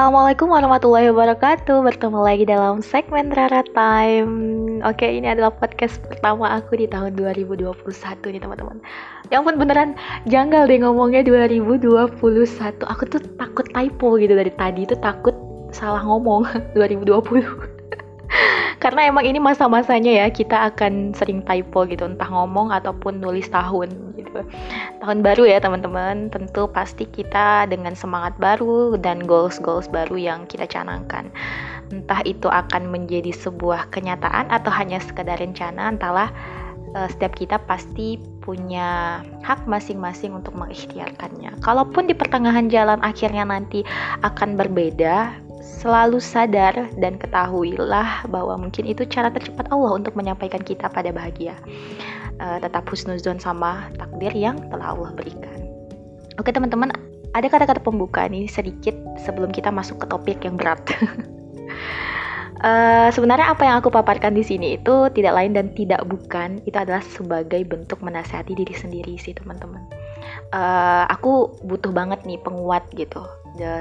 Assalamualaikum warahmatullahi wabarakatuh. Bertemu lagi dalam segmen Rara Time. Oke ini adalah podcast pertama aku di tahun 2021 nih teman-teman. Ya ampun beneran janggal deh ngomongnya 2021 Aku tuh takut typo gitu dari tadi tuh takut salah ngomong 2020 karena emang ini masa-masanya ya kita akan sering typo gitu entah ngomong ataupun nulis tahun gitu. Tahun baru ya teman-teman. Tentu pasti kita dengan semangat baru dan goals-goals baru yang kita canangkan. Entah itu akan menjadi sebuah kenyataan atau hanya sekedar rencana entahlah uh, setiap kita pasti punya hak masing-masing untuk mengikhtiarkannya. Kalaupun di pertengahan jalan akhirnya nanti akan berbeda, selalu sadar dan ketahuilah bahwa mungkin itu cara tercepat Allah untuk menyampaikan kita pada bahagia. Uh, tetap husnuzon sama takdir yang telah Allah berikan. Oke teman-teman, ada kata-kata pembuka nih sedikit sebelum kita masuk ke topik yang berat. uh, sebenarnya apa yang aku paparkan di sini itu tidak lain dan tidak bukan itu adalah sebagai bentuk menasihati diri sendiri sih teman-teman. Uh, aku butuh banget nih penguat gitu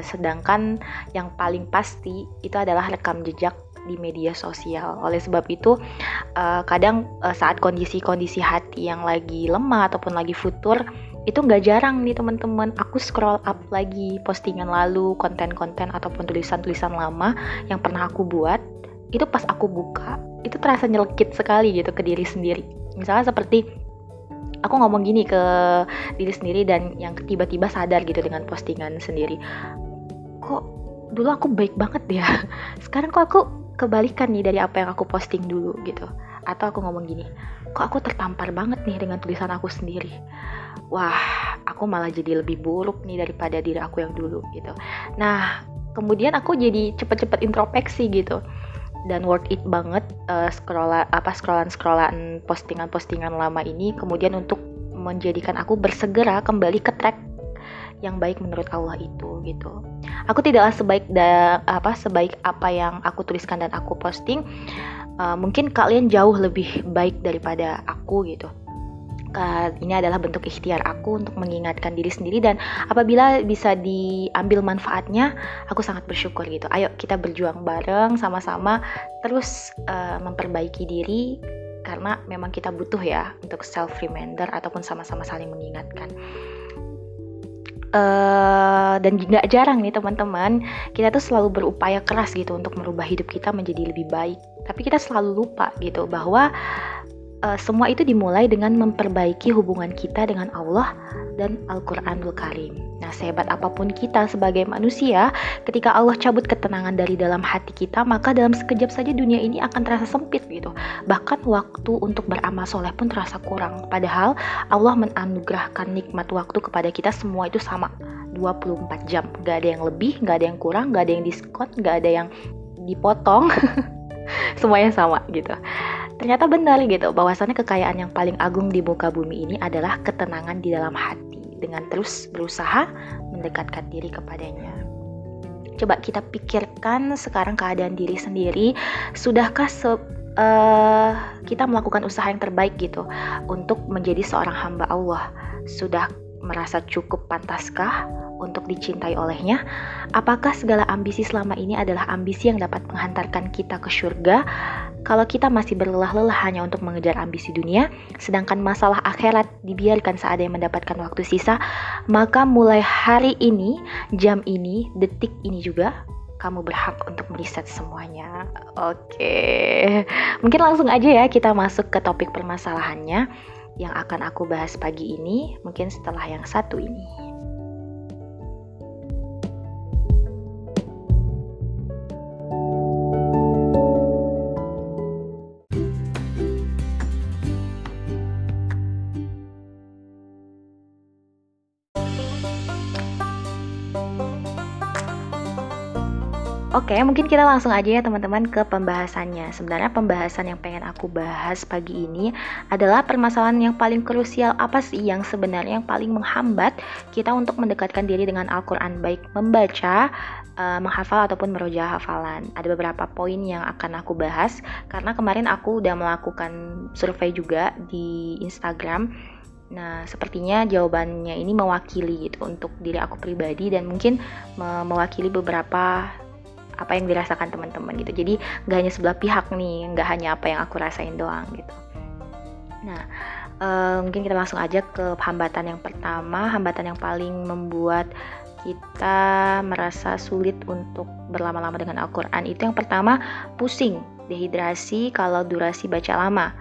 sedangkan yang paling pasti itu adalah rekam jejak di media sosial. Oleh sebab itu, uh, kadang uh, saat kondisi-kondisi hati yang lagi lemah ataupun lagi futur, itu nggak jarang nih teman-teman. Aku scroll up lagi postingan lalu, konten-konten ataupun tulisan-tulisan lama yang pernah aku buat. Itu pas aku buka, itu terasa nyelkit sekali gitu ke diri sendiri. Misalnya seperti aku ngomong gini ke diri sendiri dan yang tiba-tiba sadar gitu dengan postingan sendiri. Kok dulu aku baik banget ya? Sekarang kok aku kebalikan nih dari apa yang aku posting dulu gitu. Atau aku ngomong gini kok aku tertampar banget nih dengan tulisan aku sendiri? Wah aku malah jadi lebih buruk nih daripada diri aku yang dulu gitu. Nah kemudian aku jadi cepet-cepet introspeksi gitu dan worth it banget uh, scroll apa scrollan scrollan postingan postingan lama ini kemudian untuk menjadikan aku bersegera kembali ke track yang baik menurut Allah itu gitu. Aku tidaklah sebaik da, apa sebaik apa yang aku tuliskan dan aku posting. Uh, mungkin kalian jauh lebih baik daripada aku gitu ini adalah bentuk ikhtiar aku untuk mengingatkan diri sendiri dan apabila bisa diambil manfaatnya aku sangat bersyukur gitu. Ayo kita berjuang bareng sama-sama terus uh, memperbaiki diri karena memang kita butuh ya untuk self reminder ataupun sama-sama saling mengingatkan. Uh, dan nggak jarang nih teman-teman kita tuh selalu berupaya keras gitu untuk merubah hidup kita menjadi lebih baik. Tapi kita selalu lupa gitu bahwa uh, semua itu dimulai dengan memperbaiki hubungan kita dengan Allah dan Al-Quranul Karim. Nah, sehebat apa pun kita sebagai manusia, ketika Allah cabut ketenangan dari dalam hati kita, maka dalam sekejap saja dunia ini akan terasa sempit gitu. Bahkan waktu untuk beramal soleh pun terasa kurang. Padahal Allah menanugerahkan nikmat waktu kepada kita semua itu sama. 24 jam. Gak ada yang lebih, gak ada yang kurang, gak ada yang diskon, gak ada yang dipotong. Semuanya sama gitu ternyata benar gitu bahwasannya kekayaan yang paling agung di muka bumi ini adalah ketenangan di dalam hati dengan terus berusaha mendekatkan diri kepadanya. Coba kita pikirkan sekarang keadaan diri sendiri, sudahkah se uh, kita melakukan usaha yang terbaik gitu untuk menjadi seorang hamba Allah? Sudah merasa cukup pantaskah untuk dicintai olehnya? Apakah segala ambisi selama ini adalah ambisi yang dapat menghantarkan kita ke surga kalau kita masih berlelah-lelah hanya untuk mengejar ambisi dunia, sedangkan masalah akhirat dibiarkan saat yang mendapatkan waktu sisa, maka mulai hari ini, jam ini, detik ini juga, kamu berhak untuk meriset semuanya. Oke, mungkin langsung aja ya kita masuk ke topik permasalahannya yang akan aku bahas pagi ini, mungkin setelah yang satu ini. Oke, mungkin kita langsung aja ya teman-teman ke pembahasannya. Sebenarnya pembahasan yang pengen aku bahas pagi ini adalah permasalahan yang paling krusial apa sih yang sebenarnya yang paling menghambat kita untuk mendekatkan diri dengan Al-Quran baik membaca, uh, menghafal ataupun meroja hafalan. Ada beberapa poin yang akan aku bahas karena kemarin aku udah melakukan survei juga di Instagram Nah, sepertinya jawabannya ini mewakili gitu untuk diri aku pribadi dan mungkin me mewakili beberapa apa yang dirasakan teman-teman gitu. Jadi nggak hanya sebelah pihak nih, nggak hanya apa yang aku rasain doang gitu. Nah, uh, mungkin kita langsung aja ke hambatan yang pertama, hambatan yang paling membuat kita merasa sulit untuk berlama-lama dengan Al-Quran itu yang pertama pusing, dehidrasi kalau durasi baca lama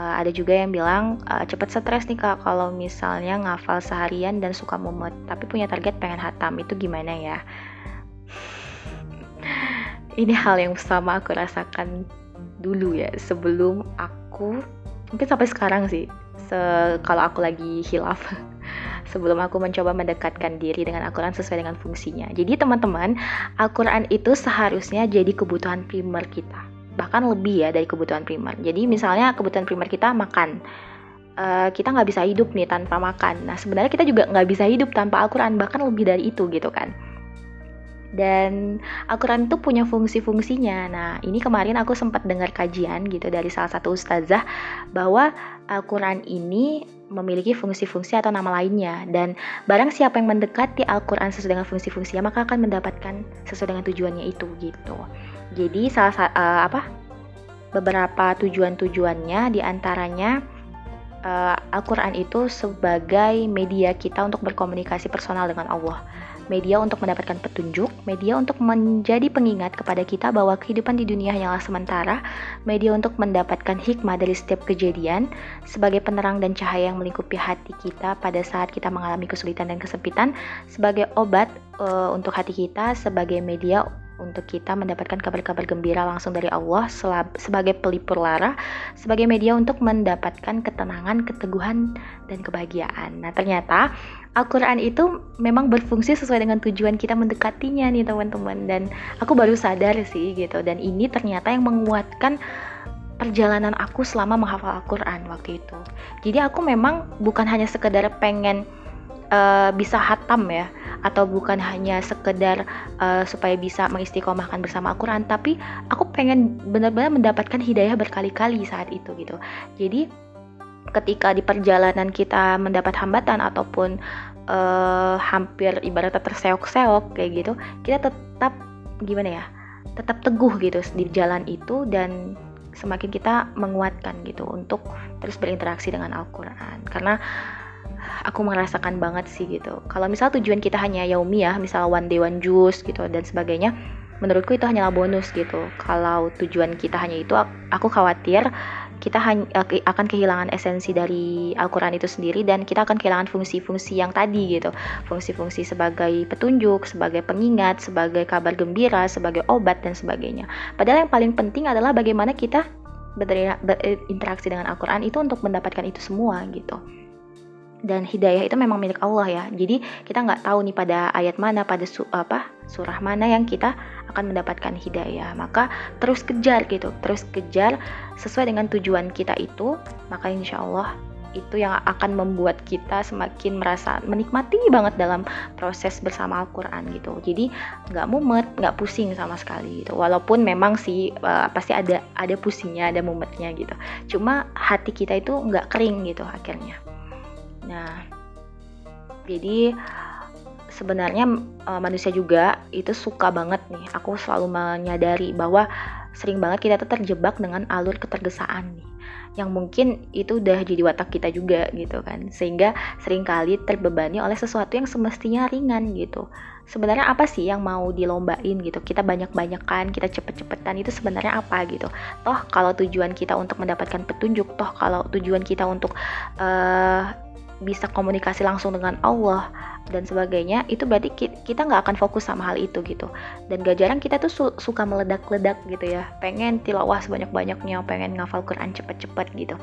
uh, ada juga yang bilang uh, cepet stres nih kak kalau misalnya ngafal seharian dan suka mumet tapi punya target pengen hatam itu gimana ya ini hal yang sama aku rasakan dulu ya sebelum aku mungkin sampai sekarang sih se kalau aku lagi hilaf sebelum aku mencoba mendekatkan diri dengan Al-Quran sesuai dengan fungsinya. Jadi teman-teman, Al-Quran itu seharusnya jadi kebutuhan primer kita bahkan lebih ya dari kebutuhan primer. Jadi misalnya kebutuhan primer kita makan, uh, kita nggak bisa hidup nih tanpa makan. Nah sebenarnya kita juga nggak bisa hidup tanpa Al-Quran, bahkan lebih dari itu gitu kan. Dan Al-Quran itu punya fungsi-fungsinya. Nah ini kemarin aku sempat dengar kajian gitu dari salah satu ustazah bahwa Al-Quran ini memiliki fungsi-fungsi atau nama lainnya dan barang siapa yang mendekati Al-Qur'an sesuai dengan fungsi-fungsinya maka akan mendapatkan sesuai dengan tujuannya itu gitu. Jadi salah uh, apa beberapa tujuan-tujuannya di antaranya uh, Al-Quran itu sebagai media kita untuk berkomunikasi personal dengan Allah media untuk mendapatkan petunjuk, media untuk menjadi pengingat kepada kita bahwa kehidupan di dunia hanyalah sementara, media untuk mendapatkan hikmah dari setiap kejadian, sebagai penerang dan cahaya yang melingkupi hati kita pada saat kita mengalami kesulitan dan kesempitan, sebagai obat uh, untuk hati kita, sebagai media untuk kita mendapatkan kabar-kabar gembira langsung dari Allah sebagai pelipur lara, sebagai media untuk mendapatkan ketenangan, keteguhan, dan kebahagiaan. Nah, ternyata Al-Quran itu memang berfungsi sesuai dengan tujuan kita mendekatinya nih teman-teman. Dan aku baru sadar sih gitu. Dan ini ternyata yang menguatkan perjalanan aku selama menghafal Al-Quran waktu itu. Jadi aku memang bukan hanya sekedar pengen uh, bisa hatam ya atau bukan hanya sekedar uh, supaya bisa mengistiqomahkan bersama Al-Quran tapi aku pengen benar-benar mendapatkan hidayah berkali-kali saat itu gitu. Jadi ketika di perjalanan kita mendapat hambatan ataupun uh, hampir ibaratnya terseok-seok kayak gitu kita tetap gimana ya tetap teguh gitu di jalan itu dan semakin kita menguatkan gitu untuk terus berinteraksi dengan Al-Quran. Karena aku merasakan banget sih gitu. Kalau misal tujuan kita hanya yaumi ya misal one day one juice gitu dan sebagainya menurutku itu hanyalah bonus gitu. Kalau tujuan kita hanya itu aku khawatir kita eh, akan kehilangan esensi dari Al-Quran itu sendiri dan kita akan kehilangan fungsi-fungsi yang tadi gitu. Fungsi-fungsi sebagai petunjuk, sebagai pengingat, sebagai kabar gembira, sebagai obat dan sebagainya. Padahal yang paling penting adalah bagaimana kita berinteraksi dengan Al-Quran itu untuk mendapatkan itu semua gitu dan hidayah itu memang milik Allah ya. Jadi kita nggak tahu nih pada ayat mana, pada su apa surah mana yang kita akan mendapatkan hidayah. Maka terus kejar gitu, terus kejar sesuai dengan tujuan kita itu. Maka insya Allah itu yang akan membuat kita semakin merasa menikmati banget dalam proses bersama Al-Quran gitu. Jadi nggak mumet, nggak pusing sama sekali gitu. Walaupun memang sih uh, pasti ada ada pusingnya, ada mumetnya gitu. Cuma hati kita itu nggak kering gitu akhirnya. Nah, jadi sebenarnya e, manusia juga itu suka banget nih. Aku selalu menyadari bahwa sering banget kita tuh terjebak dengan alur ketergesaan nih yang mungkin itu udah jadi watak kita juga gitu kan. Sehingga sering kali terbebani oleh sesuatu yang semestinya ringan gitu. Sebenarnya apa sih yang mau dilombain gitu? Kita banyak-banyakan kita cepet-cepetan itu sebenarnya apa gitu? Toh kalau tujuan kita untuk mendapatkan petunjuk toh kalau tujuan kita untuk uh, bisa komunikasi langsung dengan Allah dan sebagainya itu berarti kita nggak akan fokus sama hal itu gitu. Dan gak jarang kita tuh su suka meledak-ledak gitu ya. Pengen tilawah sebanyak-banyaknya pengen ngafal Quran cepet-cepet gitu.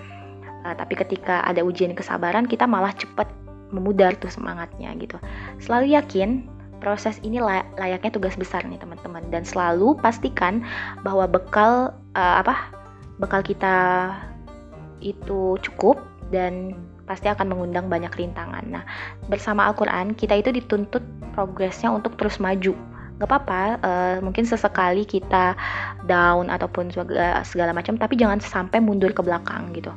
Uh, tapi ketika ada ujian kesabaran kita malah cepet memudar tuh semangatnya gitu. Selalu yakin proses ini lay layaknya tugas besar nih teman-teman. Dan selalu pastikan bahwa bekal uh, apa bekal kita itu cukup dan pasti akan mengundang banyak rintangan. Nah, bersama Al-Quran, kita itu dituntut progresnya untuk terus maju. Gak apa-apa, uh, mungkin sesekali kita down ataupun segala, segala macam, tapi jangan sampai mundur ke belakang gitu.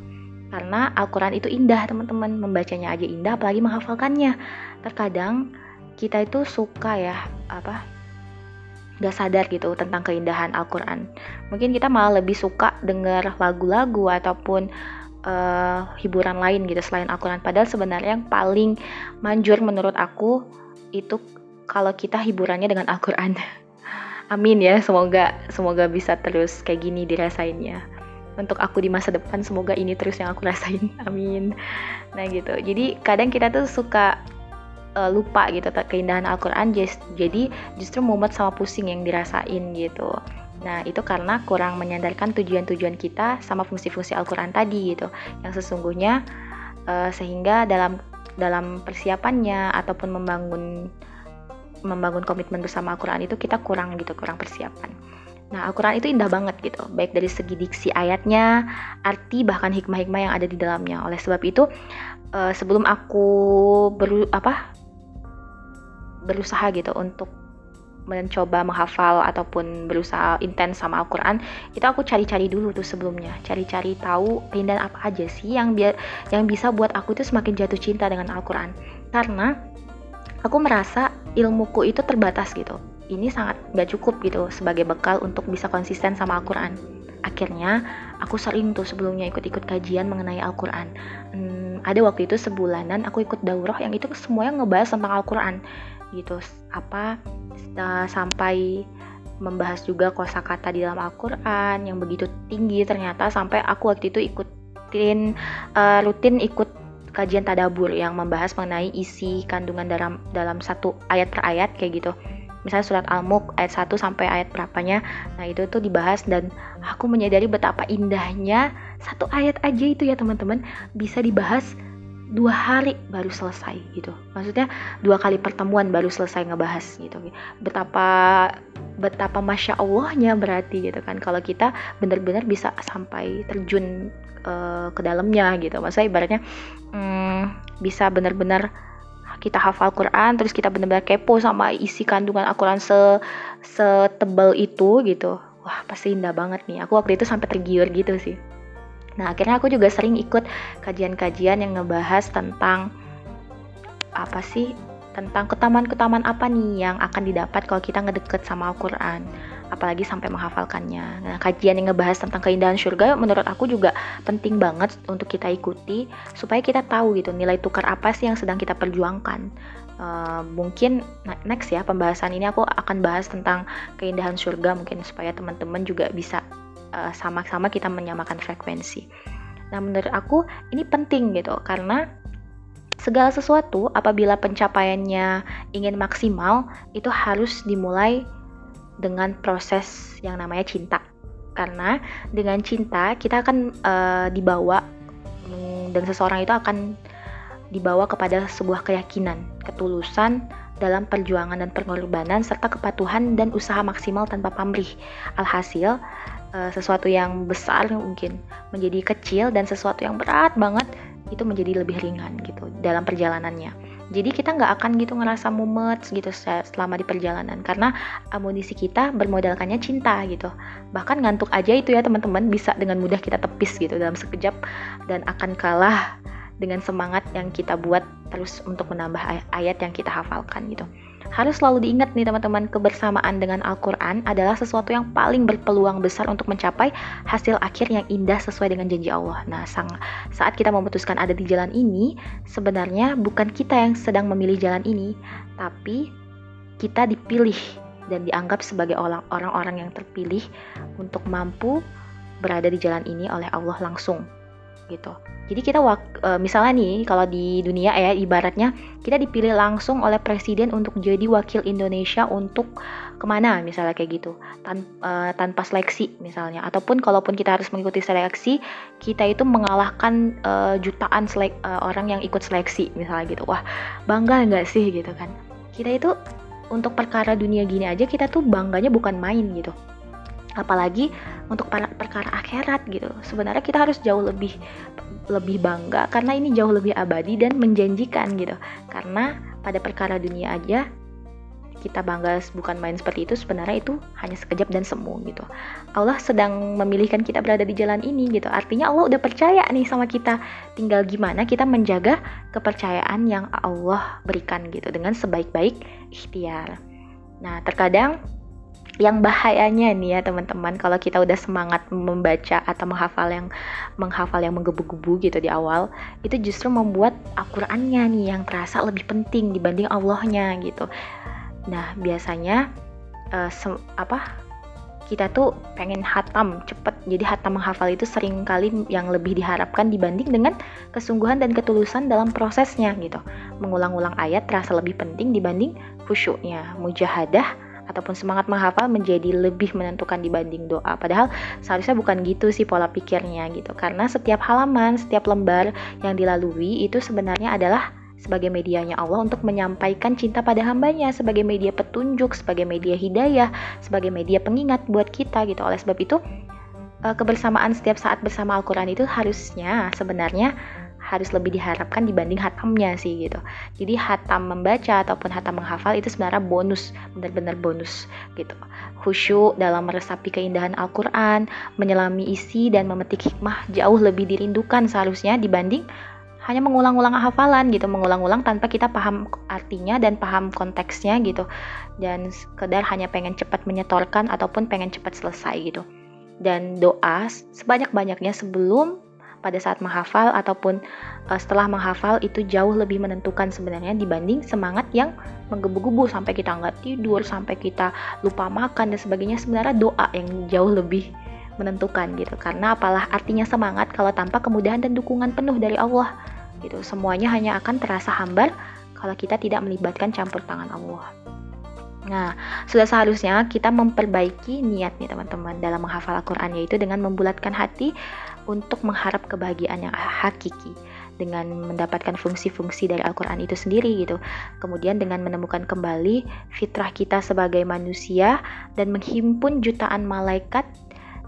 Karena Al-Quran itu indah teman-teman membacanya aja indah apalagi menghafalkannya terkadang kita itu suka ya apa gak sadar gitu tentang keindahan Al-Quran mungkin kita malah lebih suka denger lagu-lagu ataupun uh, hiburan lain gitu selain Al-Quran. Padahal sebenarnya yang paling manjur menurut aku itu kalau kita hiburannya dengan Al-Quran. Amin ya semoga semoga bisa terus kayak gini dirasainnya. Untuk aku di masa depan semoga ini terus yang aku rasain. Amin. Nah gitu. Jadi kadang kita tuh suka uh, lupa gitu keindahan Al-Quran. Jadi justru mumet sama pusing yang dirasain gitu Nah, itu karena kurang menyandarkan tujuan-tujuan kita sama fungsi-fungsi Al-Quran tadi gitu. Yang sesungguhnya uh, sehingga dalam dalam persiapannya ataupun membangun membangun komitmen bersama Al-Quran itu kita kurang gitu, kurang persiapan. Nah, Al-Quran itu indah banget gitu, baik dari segi diksi ayatnya, arti bahkan hikmah-hikmah yang ada di dalamnya. Oleh sebab itu, uh, sebelum aku beru apa berusaha gitu untuk mencoba menghafal ataupun berusaha intens sama Al-Quran itu aku cari-cari dulu tuh sebelumnya. Cari-cari tahu keindahan apa aja sih yang biar yang bisa buat aku tuh semakin jatuh cinta dengan Al-Quran. Karena aku merasa ilmuku itu terbatas gitu. Ini sangat gak cukup gitu sebagai bekal untuk bisa konsisten sama Al-Quran. Akhirnya aku sering tuh sebelumnya ikut-ikut kajian mengenai Al-Quran. Hmm, ada waktu itu sebulanan aku ikut daurah yang itu semuanya ngebahas tentang Al-Quran gitu. Apa uh, sampai membahas juga kosakata di dalam Al-Quran yang begitu tinggi ternyata sampai aku waktu itu ikutin uh, rutin ikut kajian tadabur yang membahas mengenai isi kandungan dalam dalam satu ayat per ayat kayak gitu. Misalnya surat Al-Mulk ayat 1 sampai ayat berapanya. Nah itu tuh dibahas dan aku menyadari betapa indahnya satu ayat aja itu ya teman-teman. Bisa dibahas dua hari baru selesai gitu. Maksudnya dua kali pertemuan baru selesai ngebahas gitu. Betapa betapa masya allahnya berarti gitu kan. Kalau kita benar-benar bisa sampai terjun uh, ke dalamnya gitu. Maksudnya ibaratnya um, bisa benar-benar kita hafal Quran terus kita benar-benar kepo sama isi kandungan Al-Quran se setebal itu gitu. Wah pasti indah banget nih. Aku waktu itu sampai tergiur gitu sih Nah, akhirnya aku juga sering ikut kajian-kajian yang ngebahas tentang apa sih? Tentang ketaman-ketaman apa nih yang akan didapat kalau kita ngedeket sama Al-Quran apalagi sampai menghafalkannya. Nah, kajian yang ngebahas tentang keindahan surga menurut aku juga penting banget untuk kita ikuti supaya kita tahu gitu nilai tukar apa sih yang sedang kita perjuangkan. Uh, mungkin next ya pembahasan ini aku akan bahas tentang keindahan surga mungkin supaya teman-teman juga bisa Eh, sama-sama uh, kita menyamakan frekuensi. Nah, menurut aku ini penting gitu karena segala sesuatu apabila pencapaiannya ingin maksimal itu harus dimulai dengan proses yang namanya cinta. Karena dengan cinta kita akan uh, dibawa dan seseorang itu akan dibawa kepada sebuah keyakinan, ketulusan dalam perjuangan dan pengorbanan serta kepatuhan dan usaha maksimal tanpa pamrih. Alhasil, uh, sesuatu yang besar mungkin menjadi kecil dan sesuatu yang berat banget itu menjadi lebih ringan gitu dalam perjalanannya. Jadi kita nggak akan gitu ngerasa mumet gitu selama di perjalanan karena amunisi kita bermodalkannya cinta gitu. Bahkan ngantuk aja itu ya teman-teman bisa dengan mudah kita tepis gitu dalam sekejap dan akan kalah dengan semangat yang kita buat terus untuk menambah ayat yang kita hafalkan gitu harus selalu diingat nih teman-teman, kebersamaan dengan Al-Quran adalah sesuatu yang paling berpeluang besar untuk mencapai hasil akhir yang indah sesuai dengan janji Allah. Nah, sang, saat kita memutuskan ada di jalan ini, sebenarnya bukan kita yang sedang memilih jalan ini, tapi kita dipilih dan dianggap sebagai orang-orang yang terpilih untuk mampu berada di jalan ini oleh Allah langsung gitu. Jadi kita uh, misalnya nih kalau di dunia ya ibaratnya kita dipilih langsung oleh presiden untuk jadi wakil Indonesia untuk ke mana misalnya kayak gitu. Tan uh, tanpa seleksi misalnya. Ataupun kalaupun kita harus mengikuti seleksi kita itu mengalahkan uh, jutaan selek uh, orang yang ikut seleksi misalnya gitu. Wah bangga nggak sih gitu kan? Kita itu untuk perkara dunia gini aja kita tuh bangganya bukan main gitu apalagi untuk perkara akhirat gitu. Sebenarnya kita harus jauh lebih lebih bangga karena ini jauh lebih abadi dan menjanjikan gitu. Karena pada perkara dunia aja kita bangga bukan main seperti itu sebenarnya itu hanya sekejap dan semu gitu. Allah sedang memilihkan kita berada di jalan ini gitu. Artinya Allah udah percaya nih sama kita. Tinggal gimana kita menjaga kepercayaan yang Allah berikan gitu dengan sebaik-baik ikhtiar. Nah terkadang yang bahayanya nih ya teman-teman. Kalau kita udah semangat membaca atau menghafal yang menghafal yang menggebu-gebu gitu di awal itu justru membuat Al-Qur'annya nih yang terasa lebih penting dibanding Allahnya gitu. Nah, biasanya uh, apa kita tuh pengen hatam cepet. Jadi hatam menghafal itu sering kali yang lebih diharapkan dibanding dengan kesungguhan dan ketulusan dalam prosesnya gitu. Mengulang-ulang ayat terasa lebih penting dibanding khusyuknya. Mujahadah ataupun semangat menghafal menjadi lebih menentukan dibanding doa padahal seharusnya bukan gitu sih pola pikirnya gitu karena setiap halaman setiap lembar yang dilalui itu sebenarnya adalah sebagai medianya Allah untuk menyampaikan cinta pada hambanya sebagai media petunjuk, sebagai media hidayah, sebagai media pengingat buat kita gitu. Oleh sebab itu eh, kebersamaan setiap saat bersama Al-Quran itu harusnya sebenarnya harus lebih diharapkan dibanding hatamnya sih gitu. Jadi hatam membaca ataupun hatam menghafal itu sebenarnya bonus, benar-benar bonus gitu. Khusyuk dalam meresapi keindahan Al-Quran, menyelami isi dan memetik hikmah jauh lebih dirindukan seharusnya dibanding hanya mengulang-ulang hafalan gitu, mengulang-ulang tanpa kita paham artinya dan paham konteksnya gitu. Dan sekedar hanya pengen cepat menyetorkan ataupun pengen cepat selesai gitu. Dan doa sebanyak-banyaknya sebelum pada saat menghafal ataupun uh, setelah menghafal itu jauh lebih menentukan sebenarnya dibanding semangat yang menggebu-gebu sampai kita nggak tidur, sampai kita lupa makan dan sebagainya. Sebenarnya doa yang jauh lebih menentukan gitu. Karena apalah artinya semangat kalau tanpa kemudahan dan dukungan penuh dari Allah gitu. Semuanya hanya akan terasa hambar kalau kita tidak melibatkan campur tangan Allah Nah, sudah seharusnya kita memperbaiki niat nih teman-teman dalam menghafal Al-Quran yaitu dengan membulatkan hati untuk mengharap kebahagiaan yang hakiki dengan mendapatkan fungsi-fungsi dari Al-Quran itu sendiri gitu. Kemudian dengan menemukan kembali fitrah kita sebagai manusia dan menghimpun jutaan malaikat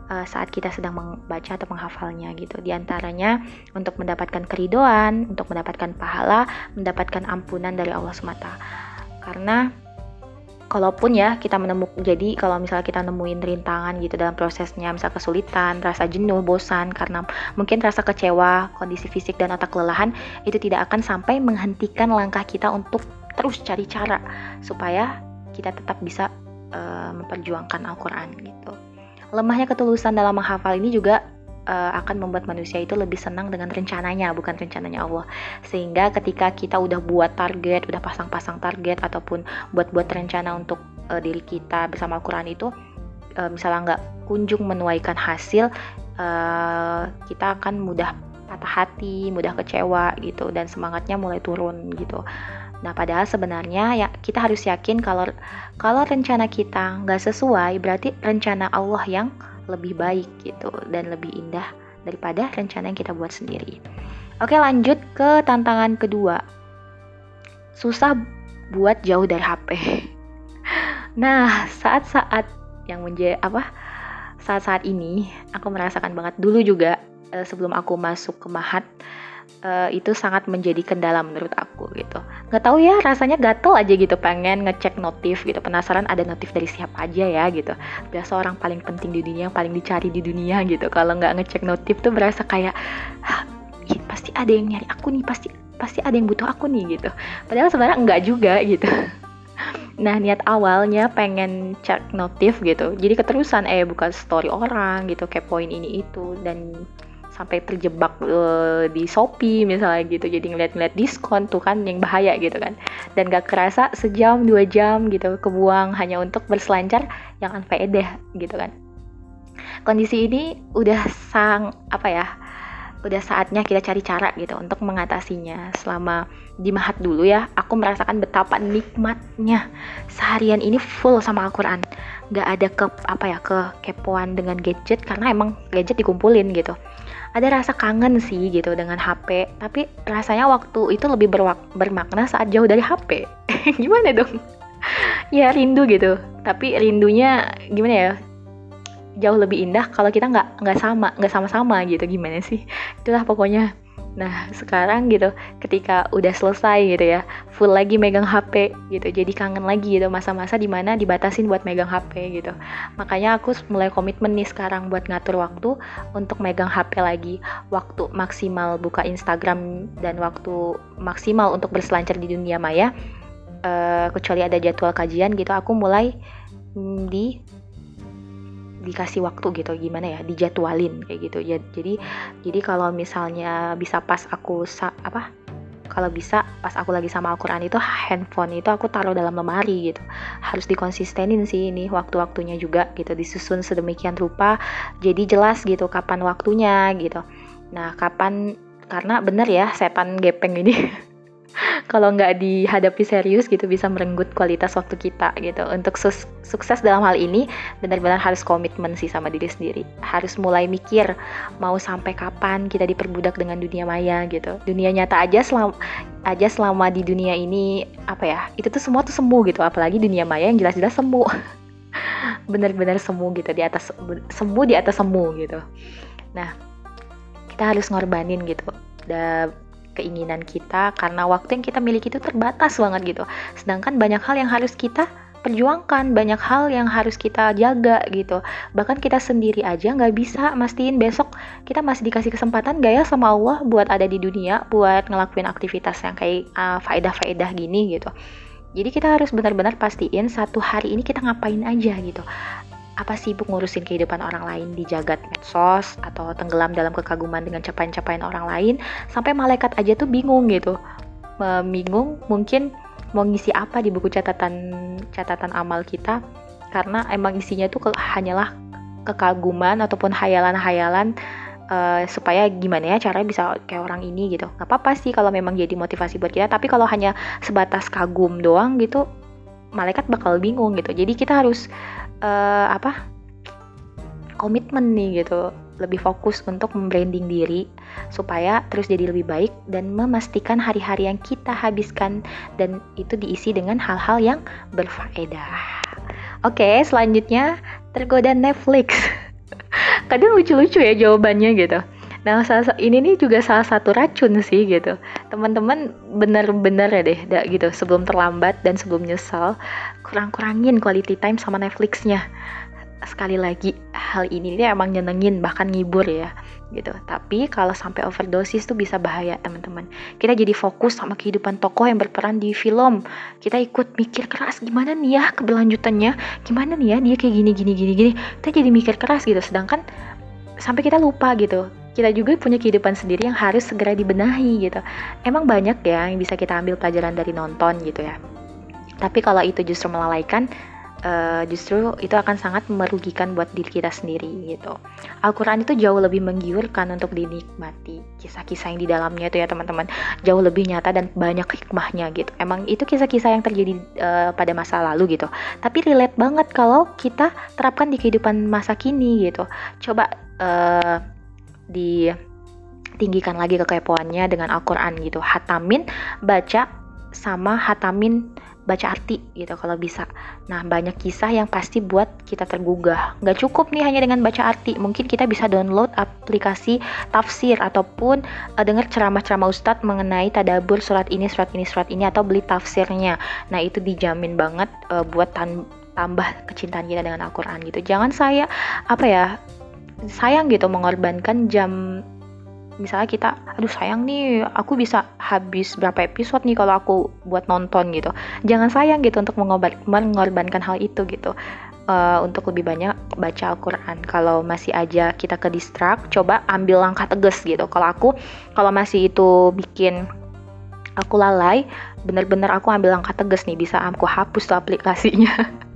uh, saat kita sedang membaca atau menghafalnya gitu. Di antaranya untuk mendapatkan keridoan, untuk mendapatkan pahala, mendapatkan ampunan dari Allah semata. Karena kalaupun ya kita menemukan jadi kalau misalnya kita nemuin rintangan gitu dalam prosesnya misal kesulitan rasa jenuh bosan karena mungkin rasa kecewa kondisi fisik dan otak kelelahan itu tidak akan sampai menghentikan langkah kita untuk terus cari cara supaya kita tetap bisa uh, memperjuangkan Al-Quran gitu. Lemahnya ketulusan dalam menghafal ini juga uh, akan membuat manusia itu lebih senang dengan rencananya bukan rencananya Allah. Sehingga ketika kita udah buat target udah pasang-pasang target ataupun buat-buat rencana untuk uh, diri kita bersama Al-Quran itu uh, misalnya nggak kunjung menuaikan hasil uh, kita akan mudah patah hati mudah kecewa gitu dan semangatnya mulai turun gitu. Nah, padahal sebenarnya ya kita harus yakin kalau kalau rencana kita nggak sesuai, berarti rencana Allah yang lebih baik gitu dan lebih indah daripada rencana yang kita buat sendiri. Oke, lanjut ke tantangan kedua. Susah buat jauh dari HP. Nah, saat-saat yang menjadi apa? Saat-saat ini aku merasakan banget dulu juga eh, sebelum aku masuk ke Mahat uh, itu sangat menjadi kendala menurut aku gitu. Gak tahu ya rasanya gatel aja gitu pengen ngecek notif gitu penasaran ada notif dari siapa aja ya gitu. Biasa orang paling penting di dunia yang paling dicari di dunia gitu. Kalau nggak ngecek notif tuh berasa kayak pasti ada yang nyari aku nih pasti pasti ada yang butuh aku nih gitu. Padahal sebenarnya enggak juga gitu. Nah niat awalnya pengen cek notif gitu Jadi keterusan eh buka story orang gitu Kepoin ini itu Dan sampai terjebak uh, di Shopee misalnya gitu. Jadi ngeliat-ngeliat diskon tuh kan yang bahaya gitu kan. Dan gak kerasa sejam dua jam gitu kebuang hanya untuk berselancar yang unfaedah gitu kan. Kondisi ini udah sang apa ya udah saatnya kita cari cara gitu untuk mengatasinya. Selama di Mahat dulu ya aku merasakan betapa nikmatnya seharian ini full sama Al-Quran. Gak ada ke apa ya ke kepoan dengan gadget karena emang gadget dikumpulin gitu ada rasa kangen sih gitu dengan HP tapi rasanya waktu itu lebih bermakna saat jauh dari HP gimana dong? Ya rindu gitu. Tapi rindunya gimana ya? Jauh lebih indah kalau kita nggak nggak sama nggak sama-sama gitu. Gimana sih? Itulah pokoknya Nah sekarang gitu ketika udah selesai gitu ya full lagi megang HP gitu jadi kangen lagi gitu masa-masa di mana dibatasin buat megang HP gitu. Makanya aku mulai komitmen nih sekarang buat ngatur waktu untuk megang HP lagi. Waktu maksimal buka Instagram dan waktu maksimal untuk berselancar di dunia maya uh, kecuali ada jadwal kajian gitu aku mulai mm, di dikasih waktu gitu gimana ya dijadwalin kayak gitu. Jadi jadi kalau misalnya bisa pas aku sa apa kalau bisa pas aku lagi sama Al-Quran itu handphone itu aku taruh dalam lemari gitu. Harus dikonsistenin sih ini waktu-waktunya juga gitu disusun sedemikian rupa jadi jelas gitu kapan waktunya gitu. Nah kapan karena bener ya setan gepeng ini kalau nggak dihadapi serius gitu bisa merenggut kualitas waktu kita gitu. Untuk sus sukses dalam hal ini benar-benar harus komitmen sih sama diri sendiri. Harus mulai mikir mau sampai kapan kita diperbudak dengan dunia maya gitu. Dunia nyata aja selama aja selama di dunia ini apa ya itu tuh semua tuh semu gitu. Apalagi dunia maya yang jelas-jelas semu. Benar-benar semu gitu di atas semu di atas semu gitu. Nah kita harus ngorbanin gitu keinginan kita karena waktu yang kita miliki itu terbatas banget gitu. Sedangkan banyak hal yang harus kita perjuangkan, banyak hal yang harus kita jaga gitu. Bahkan kita sendiri aja nggak bisa mastiin besok kita masih dikasih kesempatan gak ya sama Allah buat ada di dunia, buat ngelakuin aktivitas yang kayak uh, faedah-faedah gini gitu. Jadi kita harus benar-benar pastiin satu hari ini kita ngapain aja gitu apa sibuk ngurusin kehidupan orang lain di jagat medsos atau tenggelam dalam kekaguman dengan capaian-capaian orang lain sampai malaikat aja tuh bingung gitu. Bingung mungkin mau ngisi apa di buku catatan catatan amal kita karena emang isinya tuh ke, hanyalah kekaguman ataupun hayalan-hayalan uh, supaya gimana ya caranya bisa kayak orang ini gitu. Nggak apa-apa sih kalau memang jadi motivasi buat kita tapi kalau hanya sebatas kagum doang gitu malaikat bakal bingung gitu. Jadi kita harus uh, apa komitmen nih gitu lebih fokus untuk membranding diri supaya terus jadi lebih baik dan memastikan hari-hari yang kita habiskan dan itu diisi dengan hal-hal yang berfaedah. Oke, selanjutnya tergoda Netflix. Kadang lucu-lucu ya jawabannya gitu. Nah, ini nih juga salah satu racun sih gitu. Teman-teman bener-bener ya deh, gitu. Sebelum terlambat dan sebelum nyesal, kurang-kurangin quality time sama Netflixnya. Sekali lagi, hal ini nih emang nyenengin bahkan ngibur ya gitu. Tapi kalau sampai overdosis tuh bisa bahaya teman-teman. Kita jadi fokus sama kehidupan tokoh yang berperan di film. Kita ikut mikir keras gimana nih ya keberlanjutannya, gimana nih ya dia kayak gini gini gini gini. Kita jadi mikir keras gitu. Sedangkan sampai kita lupa gitu kita juga punya kehidupan sendiri yang harus segera dibenahi gitu. Emang banyak ya yang bisa kita ambil pelajaran dari nonton gitu ya. Tapi kalau itu justru melalaikan, uh, justru itu akan sangat merugikan buat diri kita sendiri gitu. Al-Quran itu jauh lebih menggiurkan untuk dinikmati. Kisah-kisah yang di dalamnya itu ya teman-teman jauh lebih nyata dan banyak hikmahnya gitu. Emang itu kisah-kisah yang terjadi uh, pada masa lalu gitu. Tapi relate banget kalau kita terapkan di kehidupan masa kini gitu. Coba uh, ditinggikan lagi kekepoannya dengan Al-Quran gitu hatamin baca sama hatamin baca arti gitu kalau bisa. Nah banyak kisah yang pasti buat kita tergugah. Nggak cukup nih hanya dengan baca arti. Mungkin kita bisa download aplikasi tafsir ataupun uh, dengar ceramah-ceramah ustadz mengenai tadabur surat ini surat ini surat ini atau beli tafsirnya. Nah itu dijamin banget uh, buat tan tambah kecintaan kita dengan Al-Quran gitu. Jangan saya apa ya sayang gitu mengorbankan jam misalnya kita aduh sayang nih aku bisa habis berapa episode nih kalau aku buat nonton gitu. Jangan sayang gitu untuk mengorbankan hal itu gitu. Uh, untuk lebih banyak baca Al-Quran. Kalau masih aja kita ke distract coba ambil langkah tegas gitu. Kalau aku kalau masih itu bikin aku lalai bener-bener aku ambil langkah tegas nih bisa aku hapus tuh aplikasinya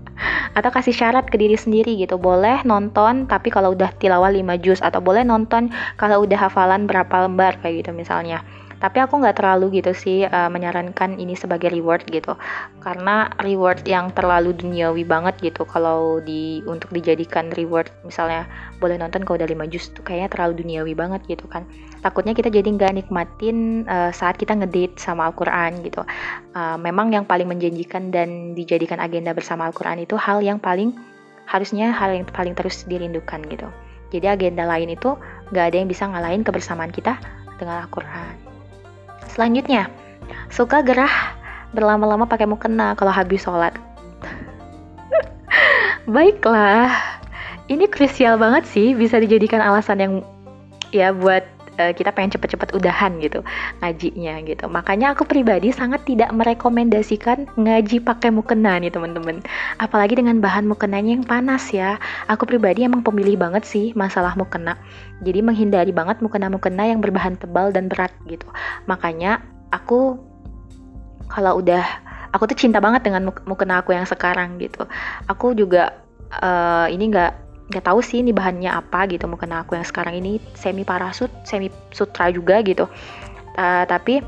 atau kasih syarat ke diri sendiri gitu. Boleh nonton tapi kalau udah tilawah 5 juz atau boleh nonton kalau udah hafalan berapa lembar kayak gitu misalnya tapi aku nggak terlalu gitu sih uh, menyarankan ini sebagai reward gitu. Karena reward yang terlalu duniawi banget gitu kalau di untuk dijadikan reward misalnya boleh nonton kalau udah 5 juz tuh kayaknya terlalu duniawi banget gitu kan. Takutnya kita jadi nggak nikmatin uh, saat kita ngedate sama Al-Quran gitu. Uh, memang yang paling menjanjikan dan dijadikan agenda bersama Al-Quran itu hal yang paling harusnya hal yang paling terus dirindukan gitu. Jadi agenda lain itu nggak ada yang bisa ngalahin kebersamaan kita dengan Al-Quran. Selanjutnya, suka gerah berlama-lama pakai mukena kalau habis sholat. Baiklah, ini krusial banget sih bisa dijadikan alasan yang ya buat uh, kita pengen cepet-cepet udahan gitu ngajinya gitu. Makanya aku pribadi sangat tidak merekomendasikan ngaji pakai mukena nih teman-teman. Apalagi dengan bahan mukenanya yang panas ya. Aku pribadi emang pemilih banget sih masalah mukena. Jadi menghindari banget mukena-mukena yang berbahan tebal dan berat gitu. Makanya aku kalau udah aku tuh cinta banget dengan mukena aku yang sekarang gitu. Aku juga uh, ini nggak nggak tahu sih ini bahannya apa gitu mungkin aku yang sekarang ini semi parasut semi sutra juga gitu. Uh, tapi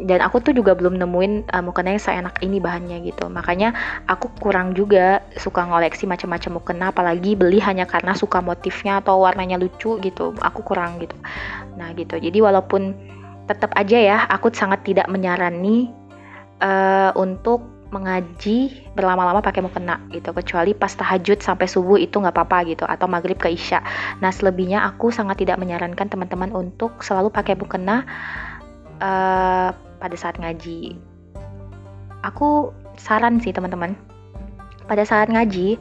dan aku tuh juga belum nemuin uh, mukena yang seenak ini bahannya gitu. Makanya aku kurang juga suka ngoleksi macam-macam mukena apalagi beli hanya karena suka motifnya atau warnanya lucu gitu. Aku kurang gitu. Nah gitu. Jadi walaupun tetap aja ya aku sangat tidak menyarani uh, untuk mengaji berlama-lama pakai mukena gitu. Kecuali pas tahajud sampai subuh itu nggak apa-apa gitu atau maghrib ke isya. Nah selebihnya aku sangat tidak menyarankan teman-teman untuk selalu pakai mukena uh, pada saat ngaji. Aku saran sih teman-teman. Pada saat ngaji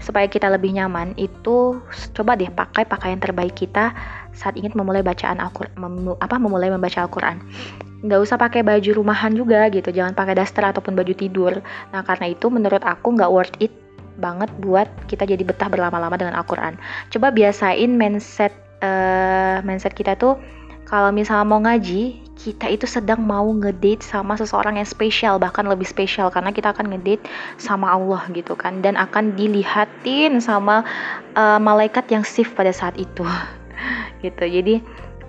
supaya kita lebih nyaman itu coba deh pakai pakaian terbaik kita saat ingin memulai bacaan Al-Quran mem, apa memulai membaca Al-Quran. Nggak usah pakai baju rumahan juga gitu jangan pakai daster ataupun baju tidur. Nah karena itu menurut aku nggak worth it banget buat kita jadi betah berlama-lama dengan Al-Quran. Coba biasain mindset uh, mindset kita tuh kalau misalnya mau ngaji kita itu sedang mau ngedate sama seseorang yang spesial bahkan lebih spesial karena kita akan ngedate sama Allah gitu kan. Dan akan dilihatin sama uh, malaikat yang shift pada saat itu gitu. Jadi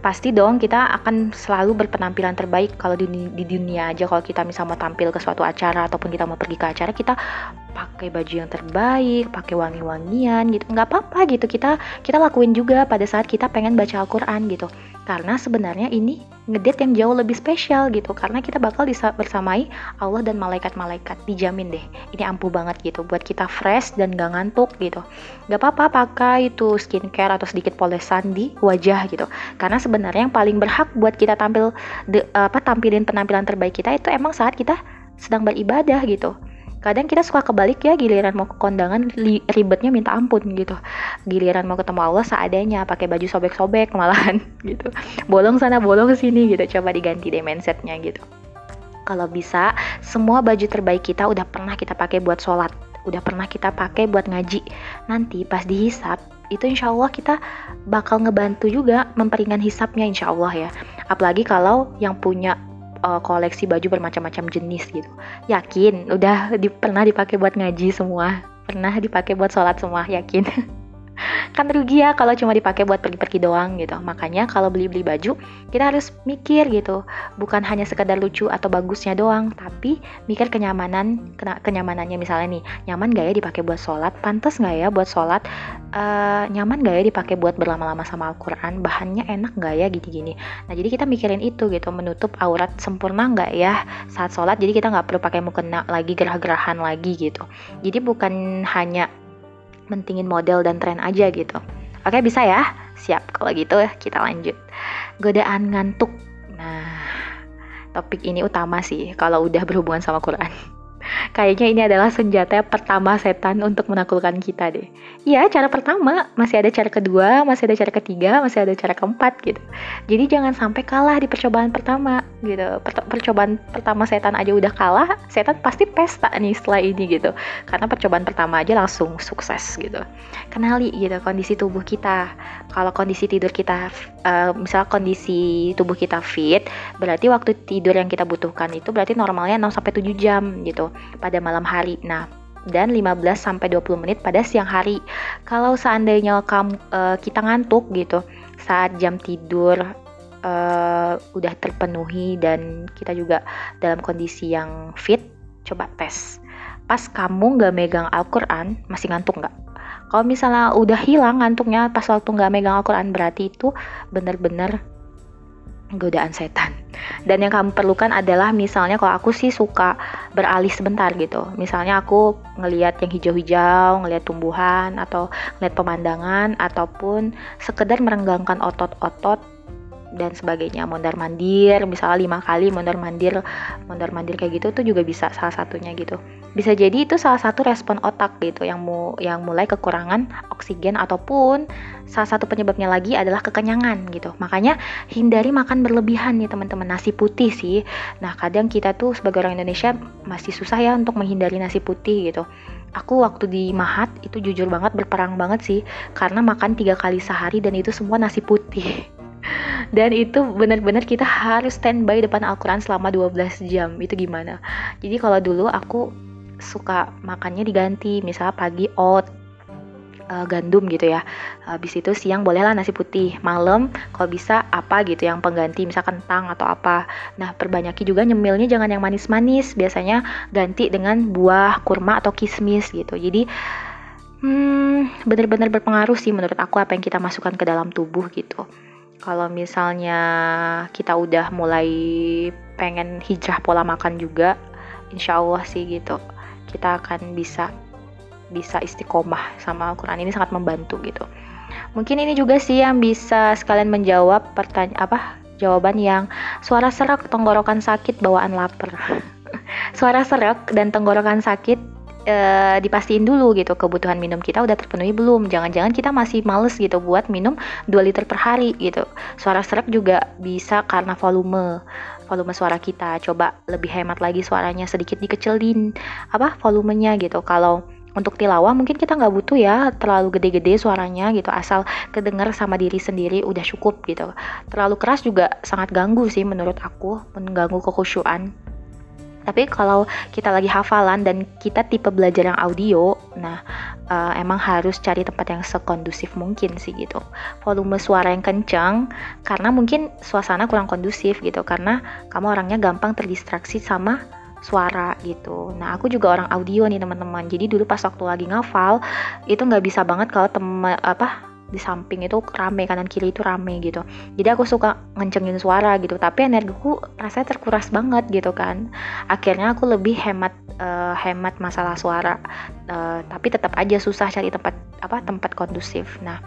pasti dong kita akan selalu berpenampilan terbaik kalau di, di dunia aja. Kalau kita misalnya mau tampil ke suatu acara ataupun kita mau pergi ke acara kita pakai baju yang terbaik pakai wangi-wangian gitu. Nggak apa-apa gitu. Kita kita lakuin juga pada saat kita pengen baca Al-Quran gitu karena sebenarnya ini ngedate yang jauh lebih spesial gitu. Karena kita bakal bersamai Allah dan malaikat-malaikat. Dijamin deh ini ampuh banget gitu. Buat kita fresh dan gak ngantuk gitu. Gak apa-apa pakai itu skincare atau sedikit polesan di wajah gitu. Karena sebenarnya yang paling berhak buat kita tampil de, apa tampilin penampilan terbaik kita itu emang saat kita sedang beribadah gitu kadang kita suka kebalik ya giliran mau ke kondangan ribetnya minta ampun gitu. Giliran mau ketemu Allah seadanya pakai baju sobek-sobek malahan gitu. Bolong sana bolong sini gitu coba diganti deh mindsetnya gitu. Kalau bisa semua baju terbaik kita udah pernah kita pakai buat sholat udah pernah kita pakai buat ngaji. Nanti pas dihisap itu insya Allah kita bakal ngebantu juga memperingan hisapnya insya Allah ya. Apalagi kalau yang punya uh, koleksi baju bermacam-macam jenis gitu. Yakin udah di, pernah dipakai buat ngaji semua, pernah dipakai buat sholat semua, yakin. kan rugi ya kalau cuma dipakai buat pergi-pergi doang gitu. Makanya kalau beli-beli baju kita harus mikir gitu. Bukan hanya sekedar lucu atau bagusnya doang tapi mikir kenyamanan kenyamanannya. Misalnya nih nyaman gak ya dipakai buat sholat? Pantas gak ya buat sholat? Uh, nyaman gak ya dipakai buat berlama-lama sama Al-Quran? Bahannya enak gak ya gini-gini? Nah jadi kita mikirin itu gitu menutup aurat sempurna gak ya saat sholat? Jadi kita nggak perlu pakai mukena lagi gerah-gerahan lagi gitu. Jadi bukan hanya mentingin model dan tren aja gitu. Oke bisa ya? Siap kalau gitu kita lanjut. Godaan ngantuk. Nah, topik ini utama sih kalau udah berhubungan sama Quran. Kayaknya ini adalah senjata pertama setan untuk menaklukkan kita deh. Iya, cara pertama, masih ada cara kedua, masih ada cara ketiga, masih ada cara keempat gitu. Jadi jangan sampai kalah di percobaan pertama gitu. Per percobaan pertama setan aja udah kalah, setan pasti pesta nih setelah ini gitu. Karena percobaan pertama aja langsung sukses gitu. Kenali gitu kondisi tubuh kita. Kalau kondisi tidur kita uh, misal kondisi tubuh kita fit, berarti waktu tidur yang kita butuhkan itu berarti normalnya 6 sampai 7 jam gitu pada malam hari. Nah, dan 15 sampai 20 menit pada siang hari. Kalau seandainya kamu uh, kita ngantuk gitu saat jam tidur uh, udah terpenuhi dan kita juga dalam kondisi yang fit, coba tes. Pas kamu nggak megang Al-Quran, masih ngantuk nggak? Kalau misalnya udah hilang ngantuknya pas waktu nggak megang Al-Quran berarti itu bener-bener godaan setan. Dan yang kamu perlukan adalah misalnya kalau aku sih suka beralih sebentar gitu. Misalnya aku ngelihat yang hijau-hijau, ngelihat tumbuhan atau ngelihat pemandangan ataupun sekedar merenggangkan otot-otot dan sebagainya. Mondar mandir misalnya lima kali mondar mandir mondar mandir kayak gitu tuh juga bisa salah satunya gitu. Bisa jadi itu salah satu respon otak gitu yang mu yang mulai kekurangan oksigen ataupun salah satu penyebabnya lagi adalah kekenyangan gitu. Makanya hindari makan berlebihan nih teman-teman. Nasi putih sih. Nah kadang kita tuh sebagai orang Indonesia masih susah ya untuk menghindari nasi putih gitu. Aku waktu di Mahat itu jujur banget berperang banget sih. Karena makan tiga kali sehari dan itu semua nasi putih dan itu benar-benar kita harus standby depan Al-Quran selama 12 jam itu gimana jadi kalau dulu aku suka makannya diganti misalnya pagi oat uh, gandum gitu ya. Habis itu siang bolehlah nasi putih, malam kalau bisa apa gitu yang pengganti misalkan kentang atau apa. Nah, perbanyaki juga nyemilnya jangan yang manis-manis, biasanya ganti dengan buah kurma atau kismis gitu. Jadi hmm, benar-benar berpengaruh sih menurut aku apa yang kita masukkan ke dalam tubuh gitu. Kalau misalnya kita udah mulai pengen hijrah pola makan juga, insya Allah sih gitu, kita akan bisa bisa istiqomah sama Al-Quran. Ini sangat membantu gitu. Mungkin ini juga sih yang bisa sekalian menjawab pertanyaan apa jawaban yang suara serak tenggorokan sakit bawaan lapar. Suara serak dan tenggorokan sakit e, dipastiin dulu gitu kebutuhan minum kita udah terpenuhi belum? Jangan-jangan kita masih males gitu buat minum 2 liter per hari gitu. Suara serak juga bisa karena volume volume suara kita. Coba lebih hemat lagi suaranya sedikit dikecilin apa volumenya gitu. Kalau untuk tilawah mungkin kita nggak butuh ya terlalu gede-gede suaranya gitu. Asal kedenger sama diri sendiri udah cukup gitu. Terlalu keras juga sangat ganggu sih menurut aku mengganggu kekhusyuan tapi kalau kita lagi hafalan dan kita tipe belajar yang audio, nah uh, emang harus cari tempat yang sekondusif mungkin sih gitu. Volume suara yang kencang karena mungkin suasana kurang kondusif gitu karena kamu orangnya gampang terdistraksi sama suara gitu. Nah aku juga orang audio nih teman-teman. Jadi dulu pas waktu lagi ngafal itu nggak bisa banget kalau temen apa di samping itu rame kanan kiri itu rame gitu. Jadi aku suka ngencengin suara gitu. Tapi energiku rasanya terkuras banget gitu kan. Akhirnya aku lebih hemat uh, hemat masalah suara. Uh, tapi tetap aja susah cari tempat apa tempat kondusif. Nah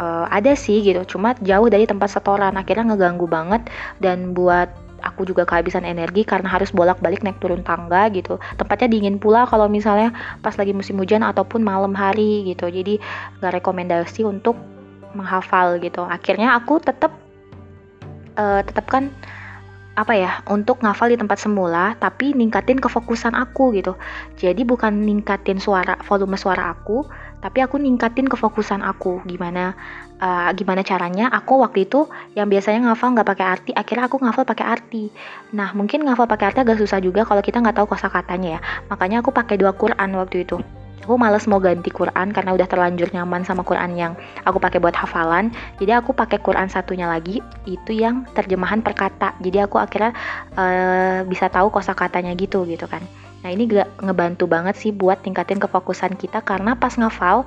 uh, ada sih gitu. Cuma jauh dari tempat setoran. Akhirnya ngeganggu banget. Dan buat aku juga kehabisan energi karena harus bolak-balik naik turun tangga gitu. Tempatnya dingin pula kalau misalnya pas lagi musim hujan ataupun malam hari gitu. Jadi gak rekomendasi untuk menghafal gitu. Akhirnya aku tetap uh, tetap kan apa ya untuk ngafal di tempat semula tapi ningkatin kefokusan aku gitu jadi bukan ningkatin suara volume suara aku tapi aku ningkatin kefokusan aku gimana uh, gimana caranya aku waktu itu yang biasanya ngafal nggak pakai arti akhirnya aku ngafal pakai arti. Nah mungkin ngafal pakai arti agak susah juga kalau kita nggak tahu kosakatanya ya. Makanya aku pakai dua Quran waktu itu. Aku males mau ganti Quran karena udah terlanjur nyaman sama Quran yang aku pakai buat hafalan. Jadi aku pakai Quran satunya lagi itu yang terjemahan per kata. Jadi aku akhirnya uh, bisa tahu kosakatanya gitu gitu kan. Nah ini gak ngebantu banget sih buat tingkatin kefokusan kita karena pas ngafal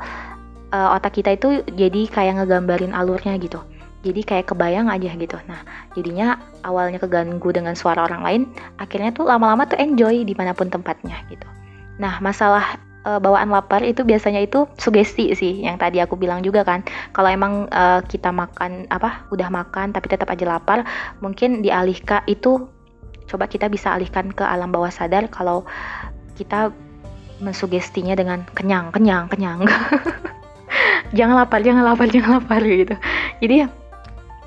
uh, otak kita itu jadi kayak ngegambarin alurnya gitu. Jadi kayak kebayang aja gitu. Nah jadinya awalnya keganggu dengan suara orang lain akhirnya tuh lama-lama tuh enjoy di mana pun tempatnya gitu. Nah masalah uh, bawaan lapar itu biasanya itu sugesti sih yang tadi aku bilang juga kan. Kalau emang uh, kita makan apa udah makan tapi tetap aja lapar mungkin dialihkan itu coba kita bisa alihkan ke alam bawah sadar kalau kita mensugestinya dengan kenyang kenyang kenyang jangan lapar jangan lapar jangan lapar gitu jadi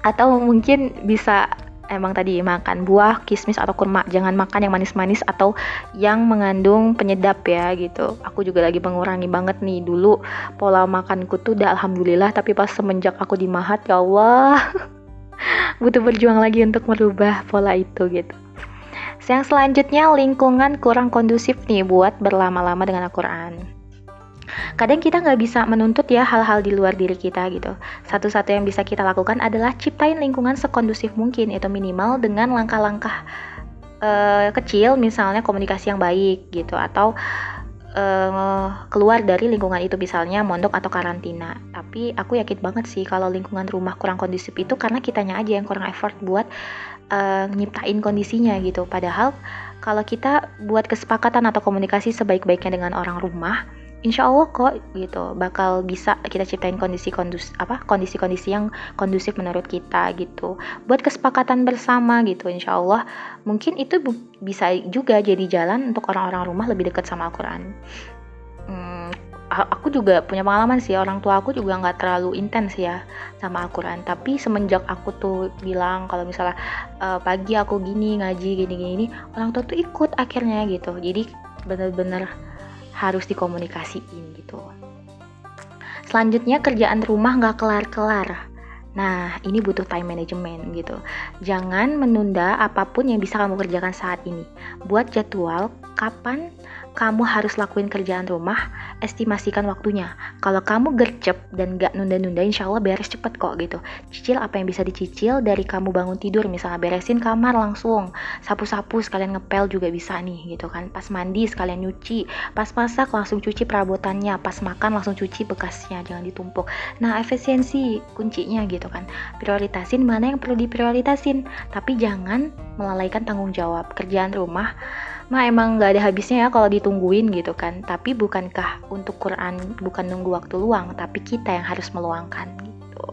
atau mungkin bisa emang tadi makan buah, kismis atau kurma. Jangan makan yang manis-manis atau yang mengandung penyedap ya gitu. Aku juga lagi mengurangi banget nih dulu pola makanku tuh udah alhamdulillah tapi pas semenjak aku di Mahat ya Allah butuh berjuang lagi untuk merubah pola itu gitu. Yang selanjutnya lingkungan kurang kondusif nih buat berlama-lama dengan Al-Quran kadang kita nggak bisa menuntut ya hal-hal di luar diri kita gitu. Satu-satu yang bisa kita lakukan adalah ciptain lingkungan sekondusif mungkin, itu minimal dengan langkah-langkah uh, kecil, misalnya komunikasi yang baik gitu, atau uh, keluar dari lingkungan itu misalnya mondok atau karantina. Tapi aku yakin banget sih kalau lingkungan rumah kurang kondusif itu karena kitanya aja yang kurang effort buat uh, nyiptain kondisinya gitu. Padahal kalau kita buat kesepakatan atau komunikasi sebaik-baiknya dengan orang rumah, insya Allah kok gitu bakal bisa kita ciptain kondisi kondus apa kondisi-kondisi yang kondusif menurut kita gitu. Buat kesepakatan bersama gitu insya Allah mungkin itu bisa juga jadi jalan untuk orang-orang rumah lebih dekat sama Al-Quran. Hmm, aku juga punya pengalaman sih orang tua aku juga nggak terlalu intens ya sama Al-Quran. Tapi semenjak aku tuh bilang kalau misalnya uh, pagi aku gini ngaji gini gini orang tua tuh ikut akhirnya gitu. Jadi bener-bener harus dikomunikasiin gitu. Selanjutnya kerjaan rumah nggak kelar-kelar. Nah, ini butuh time management gitu. Jangan menunda apa pun yang bisa kamu kerjakan saat ini. Buat jadwal kapan kamu harus lakuin kerjaan rumah, estimasikan waktunya. Kalau kamu gercep dan gak nunda-nunda, insya Allah beres cepet kok gitu. Cicil apa yang bisa dicicil dari kamu bangun tidur, misalnya beresin kamar langsung, sapu-sapu sekalian ngepel juga bisa nih gitu kan. Pas mandi sekalian nyuci, pas masak langsung cuci perabotannya, pas makan langsung cuci bekasnya, jangan ditumpuk. Nah, efisiensi kuncinya gitu kan. Prioritasin mana yang perlu diprioritasin, tapi jangan melalaikan tanggung jawab. Kerjaan rumah mah emang nggak ada habisnya ya kalau ditungguin gitu kan. Tapi bukankah untuk Quran bukan nunggu waktu luang tapi kita yang harus meluangkan gitu.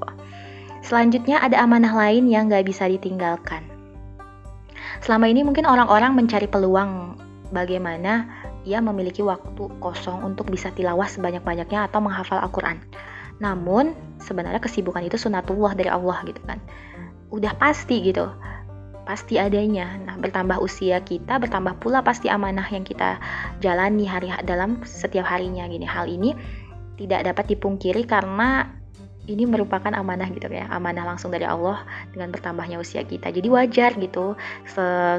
Selanjutnya ada amanah lain yang nggak bisa ditinggalkan. Selama ini mungkin orang-orang mencari peluang bagaimana ia memiliki waktu kosong untuk bisa tilawah sebanyak-banyaknya atau menghafal Al-Quran. Namun sebenarnya kesibukan itu sunatullah dari Allah gitu kan. Udah pasti gitu pasti adanya. Nah, bertambah usia kita, bertambah pula pasti amanah yang kita jalani hari dalam setiap harinya gini. Hal ini tidak dapat dipungkiri karena ini merupakan amanah gitu ya, amanah langsung dari Allah dengan bertambahnya usia kita. Jadi wajar gitu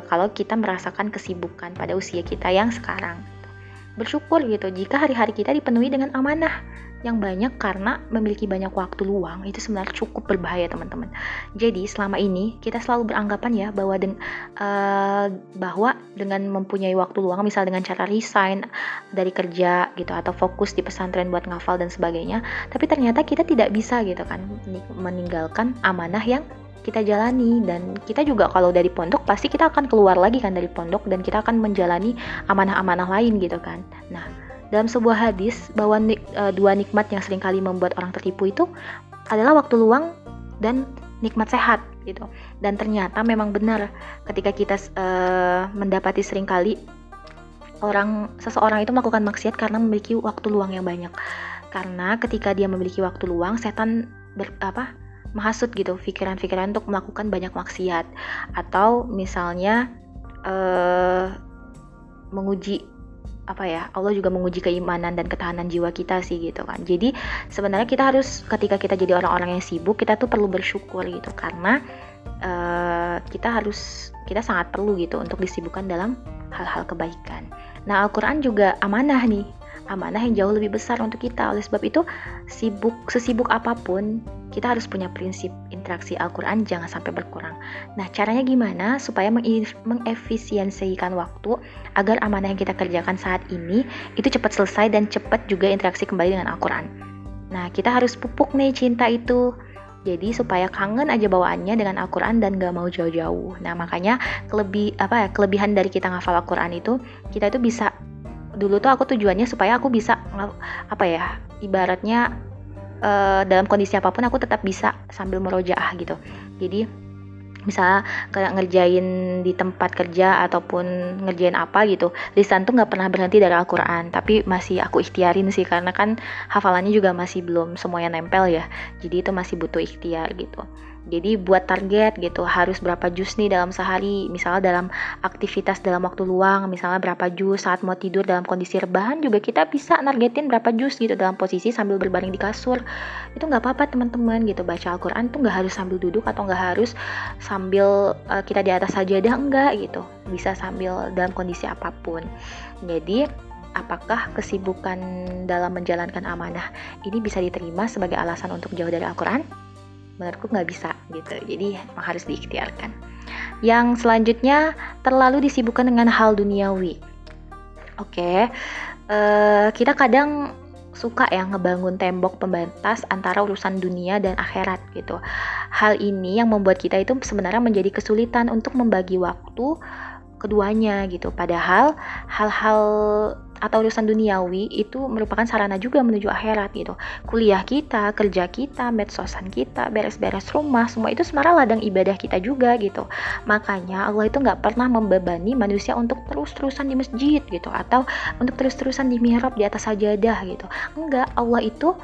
kalau kita merasakan kesibukan pada usia kita yang sekarang. Bersyukur gitu jika hari-hari kita dipenuhi dengan amanah yang banyak karena memiliki banyak waktu luang itu sebenarnya cukup berbahaya teman-teman. Jadi selama ini kita selalu beranggapan ya bahwa den, uh, bahwa dengan mempunyai waktu luang misal dengan cara resign dari kerja gitu atau fokus di pesantren buat ngafal dan sebagainya, tapi ternyata kita tidak bisa gitu kan meninggalkan amanah yang kita jalani dan kita juga kalau dari pondok pasti kita akan keluar lagi kan dari pondok dan kita akan menjalani amanah-amanah lain gitu kan. Nah, dalam sebuah hadis bahwa nik, uh, dua nikmat yang sering kali membuat orang tertipu itu adalah waktu luang dan nikmat sehat gitu. Dan ternyata memang benar ketika kita uh, mendapati sering kali orang seseorang itu melakukan maksiat karena memiliki waktu luang yang banyak. Karena ketika dia memiliki waktu luang, setan ber, apa menghasut gitu pikiran-pikiran untuk melakukan banyak maksiat atau misalnya uh, menguji apa ya Allah juga menguji keimanan dan ketahanan jiwa kita sih gitu kan. Jadi sebenarnya kita harus ketika kita jadi orang-orang yang sibuk kita tuh perlu bersyukur gitu. Karena uh, kita harus kita sangat perlu gitu untuk disibukkan dalam hal-hal kebaikan. Nah Al-Quran juga amanah nih amanah yang jauh lebih besar untuk kita. Oleh sebab itu, sibuk sesibuk apa pun, kita harus punya prinsip interaksi Al-Qur'an jangan sampai berkurang. Nah, caranya gimana supaya mengefisiensikan waktu agar amanah yang kita kerjakan saat ini itu cepat selesai dan cepat juga interaksi kembali dengan Al-Qur'an. Nah, kita harus pupuk nih cinta itu. Jadi supaya kangen aja bawaannya dengan Al-Quran dan gak mau jauh-jauh. Nah makanya kelebih apa ya kelebihan dari kita ngafal Al-Quran itu kita itu bisa dulu tuh aku tujuannya supaya aku bisa apa ya ibaratnya uh, dalam kondisi apa pun aku tetap bisa sambil merojaah gitu. Jadi misalnya kayak ngerjain di tempat kerja ataupun ngerjain apa gitu lisan tuh nggak pernah berhenti dari Al-Quran tapi masih aku ikhtiarin sih karena kan hafalannya juga masih belum semuanya nempel ya. Jadi itu masih butuh ikhtiar gitu jadi buat target gitu harus berapa jus nih dalam sehari. Misalnya dalam aktivitas dalam waktu luang, misalnya berapa jus saat mau tidur dalam kondisi rebahan juga kita bisa nargetin berapa jus gitu dalam posisi sambil berbaring di kasur. Itu nggak apa-apa teman-teman gitu baca Al-Quran tuh nggak harus sambil duduk atau nggak harus sambil uh, kita di atas sajadah enggak gitu. Bisa sambil dalam kondisi apa pun. Jadi apakah kesibukan dalam menjalankan amanah ini bisa diterima sebagai alasan untuk jauh dari Al-Quran? Menurutku nggak bisa gitu jadi harus diikhtiarkan yang selanjutnya terlalu disibukkan dengan hal duniawi oke okay. uh, eh, kita kadang suka ya ngebangun tembok pembatas antara urusan dunia dan akhirat gitu. Hal ini yang membuat kita itu sebenarnya menjadi kesulitan untuk membagi waktu keduanya gitu. Padahal hal-hal atau urusan duniawi itu merupakan sarana juga menuju akhirat gitu. Kuliah kita, kerja kita, medsosan kita, beres-beres rumah, semua itu sebenarnya ladang ibadah kita juga gitu. Makanya Allah itu nggak pernah membebani manusia untuk terus-terusan di masjid gitu atau untuk terus-terusan di mihrab di atas sajadah gitu. Enggak, Allah itu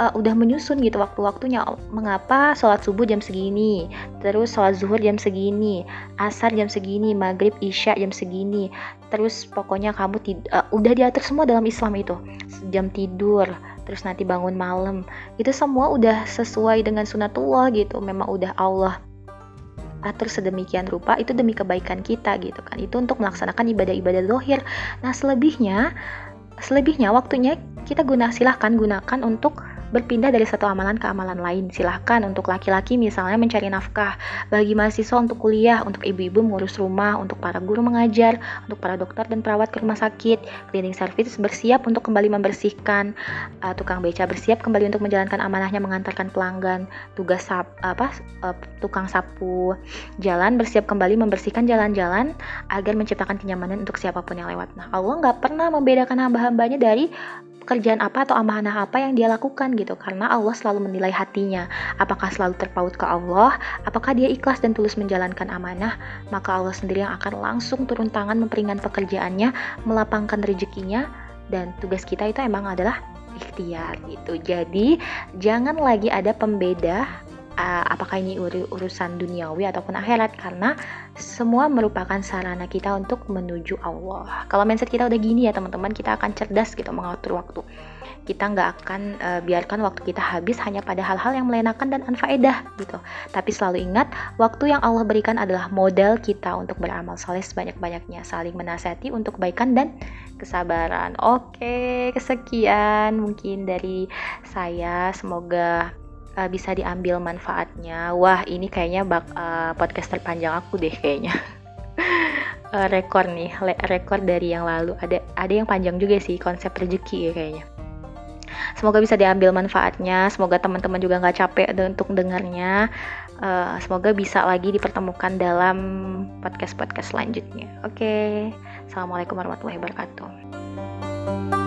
uh, udah menyusun gitu waktu-waktunya. Mengapa sholat subuh jam segini, terus sholat zuhur jam segini, asar jam segini, maghrib, isya jam segini, terus pokoknya kamu uh, udah diatur semua dalam Islam itu. Jam tidur terus nanti bangun malam. Itu semua udah sesuai dengan sunatullah gitu. Memang udah Allah atur sedemikian rupa itu demi kebaikan kita gitu kan. Itu untuk melaksanakan ibadah-ibadah dohir nah selebihnya selebihnya waktunya kita guna silahkan gunakan untuk berpindah dari satu amalan ke amalan lain. Silahkan untuk laki-laki misalnya mencari nafkah, bagi mahasiswa untuk kuliah, untuk ibu-ibu mengurus rumah, untuk para guru mengajar, untuk para dokter dan perawat ke rumah sakit, cleaning service bersiap untuk kembali membersihkan, uh, tukang beca bersiap kembali untuk menjalankan amanahnya mengantarkan pelanggan, tugas sap, apa uh, tukang sapu jalan bersiap kembali membersihkan jalan-jalan agar menciptakan kenyamanan untuk siapa pun yang lewat. Nah, Allah nggak pernah membedakan hamba-hambanya dari pekerjaan apa atau amanah apa yang dia lakukan gitu. Karena Allah selalu menilai hatinya. Apakah selalu terpaut ke Allah? Apakah dia ikhlas dan tulus menjalankan amanah? Maka Allah sendiri yang akan langsung turun tangan memperingan pekerjaannya melapangkan rezekinya dan tugas kita itu emang adalah ikhtiar gitu. Jadi jangan lagi ada pembeda uh, apakah ini ur urusan duniawi ataupun akhirat. Karena semua merupakan sarana kita untuk menuju Allah. Kalau mindset kita udah gini ya teman-teman, kita akan cerdas gitu mengatur waktu. Kita nggak akan uh, biarkan waktu kita habis hanya pada hal-hal yang melenakan dan anfaedah gitu. Tapi selalu ingat, waktu yang Allah berikan adalah modal kita untuk beramal soleh sebanyak-banyaknya, saling menasihati untuk kebaikan dan kesabaran. Oke, kesekian mungkin dari saya. Semoga uh, bisa diambil manfaatnya. Wah, ini kayaknya bak uh, podcast terpanjang aku deh kayaknya. uh, rekor nih, rekor dari yang lalu. Ada ada yang panjang juga sih konsep rezeki ya kayaknya. Semoga bisa diambil manfaatnya. Semoga teman-teman juga nggak capek untuk dengarnya. Uh, semoga bisa lagi dipertemukan dalam podcast-podcast selanjutnya. Oke, okay. assalamualaikum warahmatullahi wabarakatuh.